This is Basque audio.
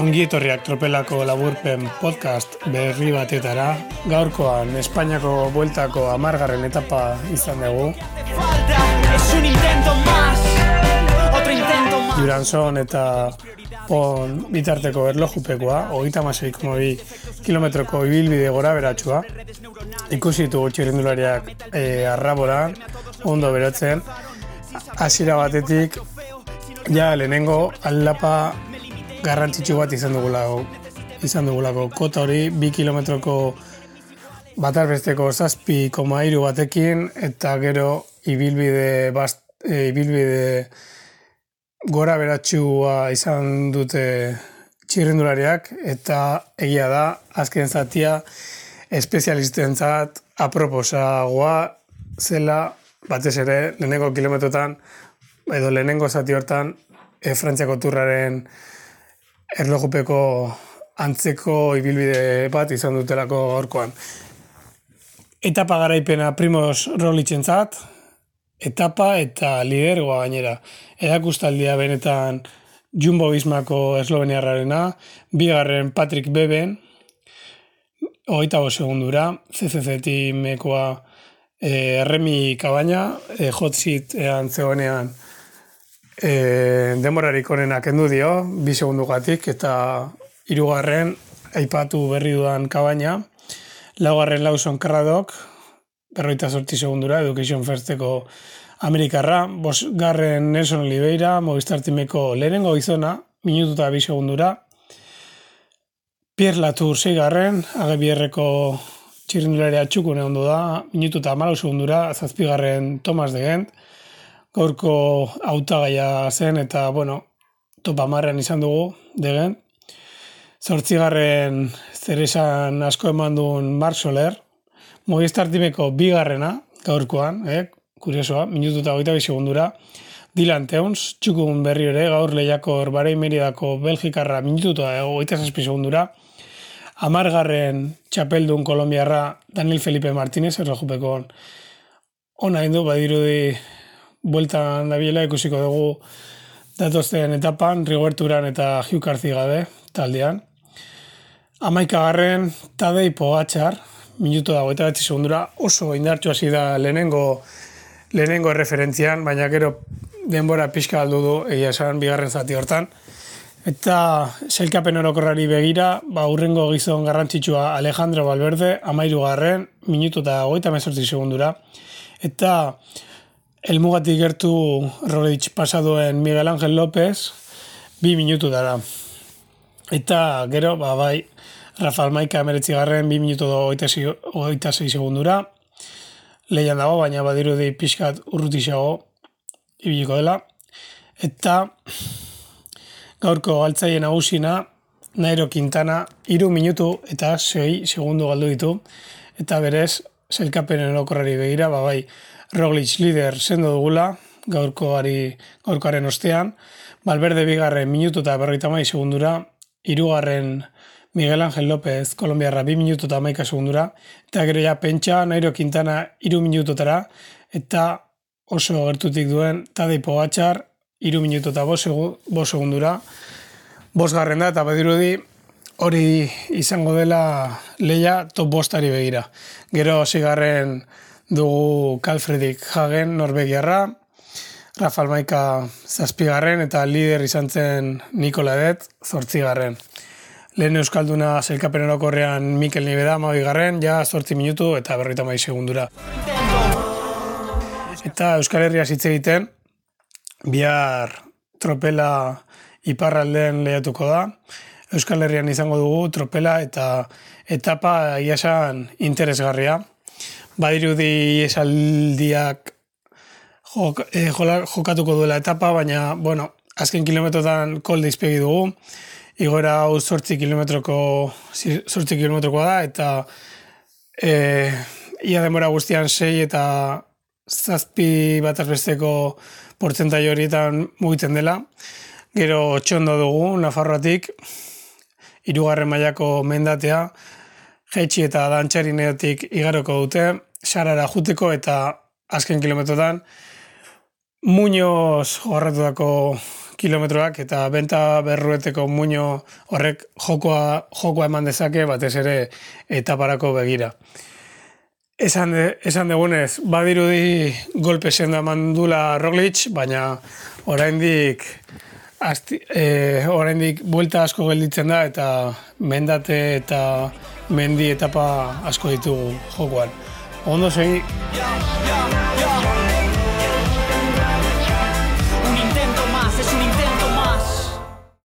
Ongi etorriak tropelako laburpen podcast berri batetara. Gaurkoan Espainiako bueltako amargarren etapa izan dugu. Duranzon eta Pon bitarteko erlojupekoa, hogeita maseik mobi kilometroko ibilbide gora beratxua. Ikusitu txirrindulariak e, arrabora, ondo beratzen. Hasiera batetik, ja lehenengo aldapa garrantzitsu bat izan dugulako. Izan dugulako kota hori, bi kilometroko batar besteko zazpi koma iru batekin, eta gero ibilbide, bast, e, ibilbide gora beratxua izan dute txirrendulariak, eta egia da, azken zatia, espezialistentzat aproposagoa zela, batez ere, lehenengo kilometrotan, edo lehenengo zati hortan, e, Frantziako turraren erlojupeko antzeko ibilbide bat izan dutelako gaurkoan. Etapa garaipena Primoz Rolitzen zat, etapa eta lidergoa gainera. Erakustaldia benetan Jumbo Bismako esloveniarrarena, bigarren Patrick Beben, hogeita segundura, CCC timekoa e, Remi Kabaina, e, hot seat ean zegoenean e, demorarik onenak endu dio, bi segundugatik, eta hirugarren aipatu berri dudan kabaina, laugarren Lawson Carradok, berroita sorti segundura, Education Firsteko Amerikarra, bosgarren Nelson Oliveira, Movistar Timeko lehenengo izona, minututa bi segundura, Pierre Latour zeigarren, agebierreko txirrindularia txukune ondo da, minututa malau segundura, zazpigarren Thomas de Gent, gaurko hautagaia zen eta bueno, topa marrean izan dugu degen. Zortzigarren zeresan asko eman duen Mark Movistar timeko bigarrena gaurkoan, eh? kuriosoa, minutu eta goita segundura. Dylan Teuns, txukun berri ere, gaur lehiako erbarei meridako Belgikarra minutu eta goita segundura. Amargarren txapeldun kolombiarra Daniel Felipe Martínez, errojupeko ona indu, badirudi bueltan dabiela ikusiko dugu datozten etapan, Rigoberturan eta Hugh gabe taldean. Amaika garren, Tadei Pogatxar, minuto dago eta batzi segundura, oso indartxu hasi da lehenengo, lehenengo referentzian, baina gero denbora pixka aldu du egia esan bigarren zati hortan. Eta selkapen orokorrari begira, ba, urrengo gizon garrantzitsua Alejandro Valverde, amairu garren, minutu eta goita mesortzi segundura. Eta Elmugatik gertu Roglic pasaduen Miguel Ángel López bi minutu dara. Eta gero, ba, bai, Rafael Maika emeretzi garren bi minutu da oita zei segundura. Leian dago, baina badiru di pixkat urrutixago ibiliko dela. Eta gaurko galtzaien agusina, Nairo Quintana, iru minutu eta zei segundu galdu ditu. Eta berez, zelkapenen okorrari begira, ba, bai, Roglic lider sendo dugula, gaurkoari, gaurkoaren ostean, Valverde bigarren minutu eta berroita mai segundura, irugarren Miguel Ángel López Kolombiarra bi minutu eta maika segundura, eta gero ja pentsa, Nairo Quintana iru minututara, eta oso gertutik duen Tadei Pogatxar, iru minutu eta bo segundura, bosgarren da, eta badirudi, hori izango dela leia top bostari begira. Gero, zigarren, dugu Kalfredik Hagen Norvegiarra, Rafael Maika zazpigarren eta lider izan zen Nikola Edet zortzigarren. Lehen Euskalduna zelkapen erokorrean Mikel Nibeda garren, ja zortzi minutu eta berroita mai segundura. Eta Euskal Herria hitz egiten, bihar tropela iparralden lehiatuko da. Euskal Herrian izango dugu tropela eta etapa iasan interesgarria badirudi esaldiak jok, e, jokatuko duela etapa, baina, bueno, azken kilometrotan kolde izpegi dugu, igora hau sortzi kilometroko, sortzi kilometrokoa da, eta e, ia demora guztian sei eta zazpi bat azbesteko portzentai horietan mugitzen dela. Gero txondo dugu, Nafarroatik, irugarren mailako mendatea, jetxi eta dantxarinetik igaroko dute, sarara juteko eta azken kilometrotan Muñoz horretu dako kilometroak eta benta berrueteko muño horrek jokoa, jokoa eman dezake batez ere etaparako begira. Esan, de, esan degunez, badirudi golpe senda mandula Roglic, baina oraindik asti, e, oraindik buelta asko gelditzen da eta mendate eta mendi etapa asko ditugu jokoan. Ondan sonra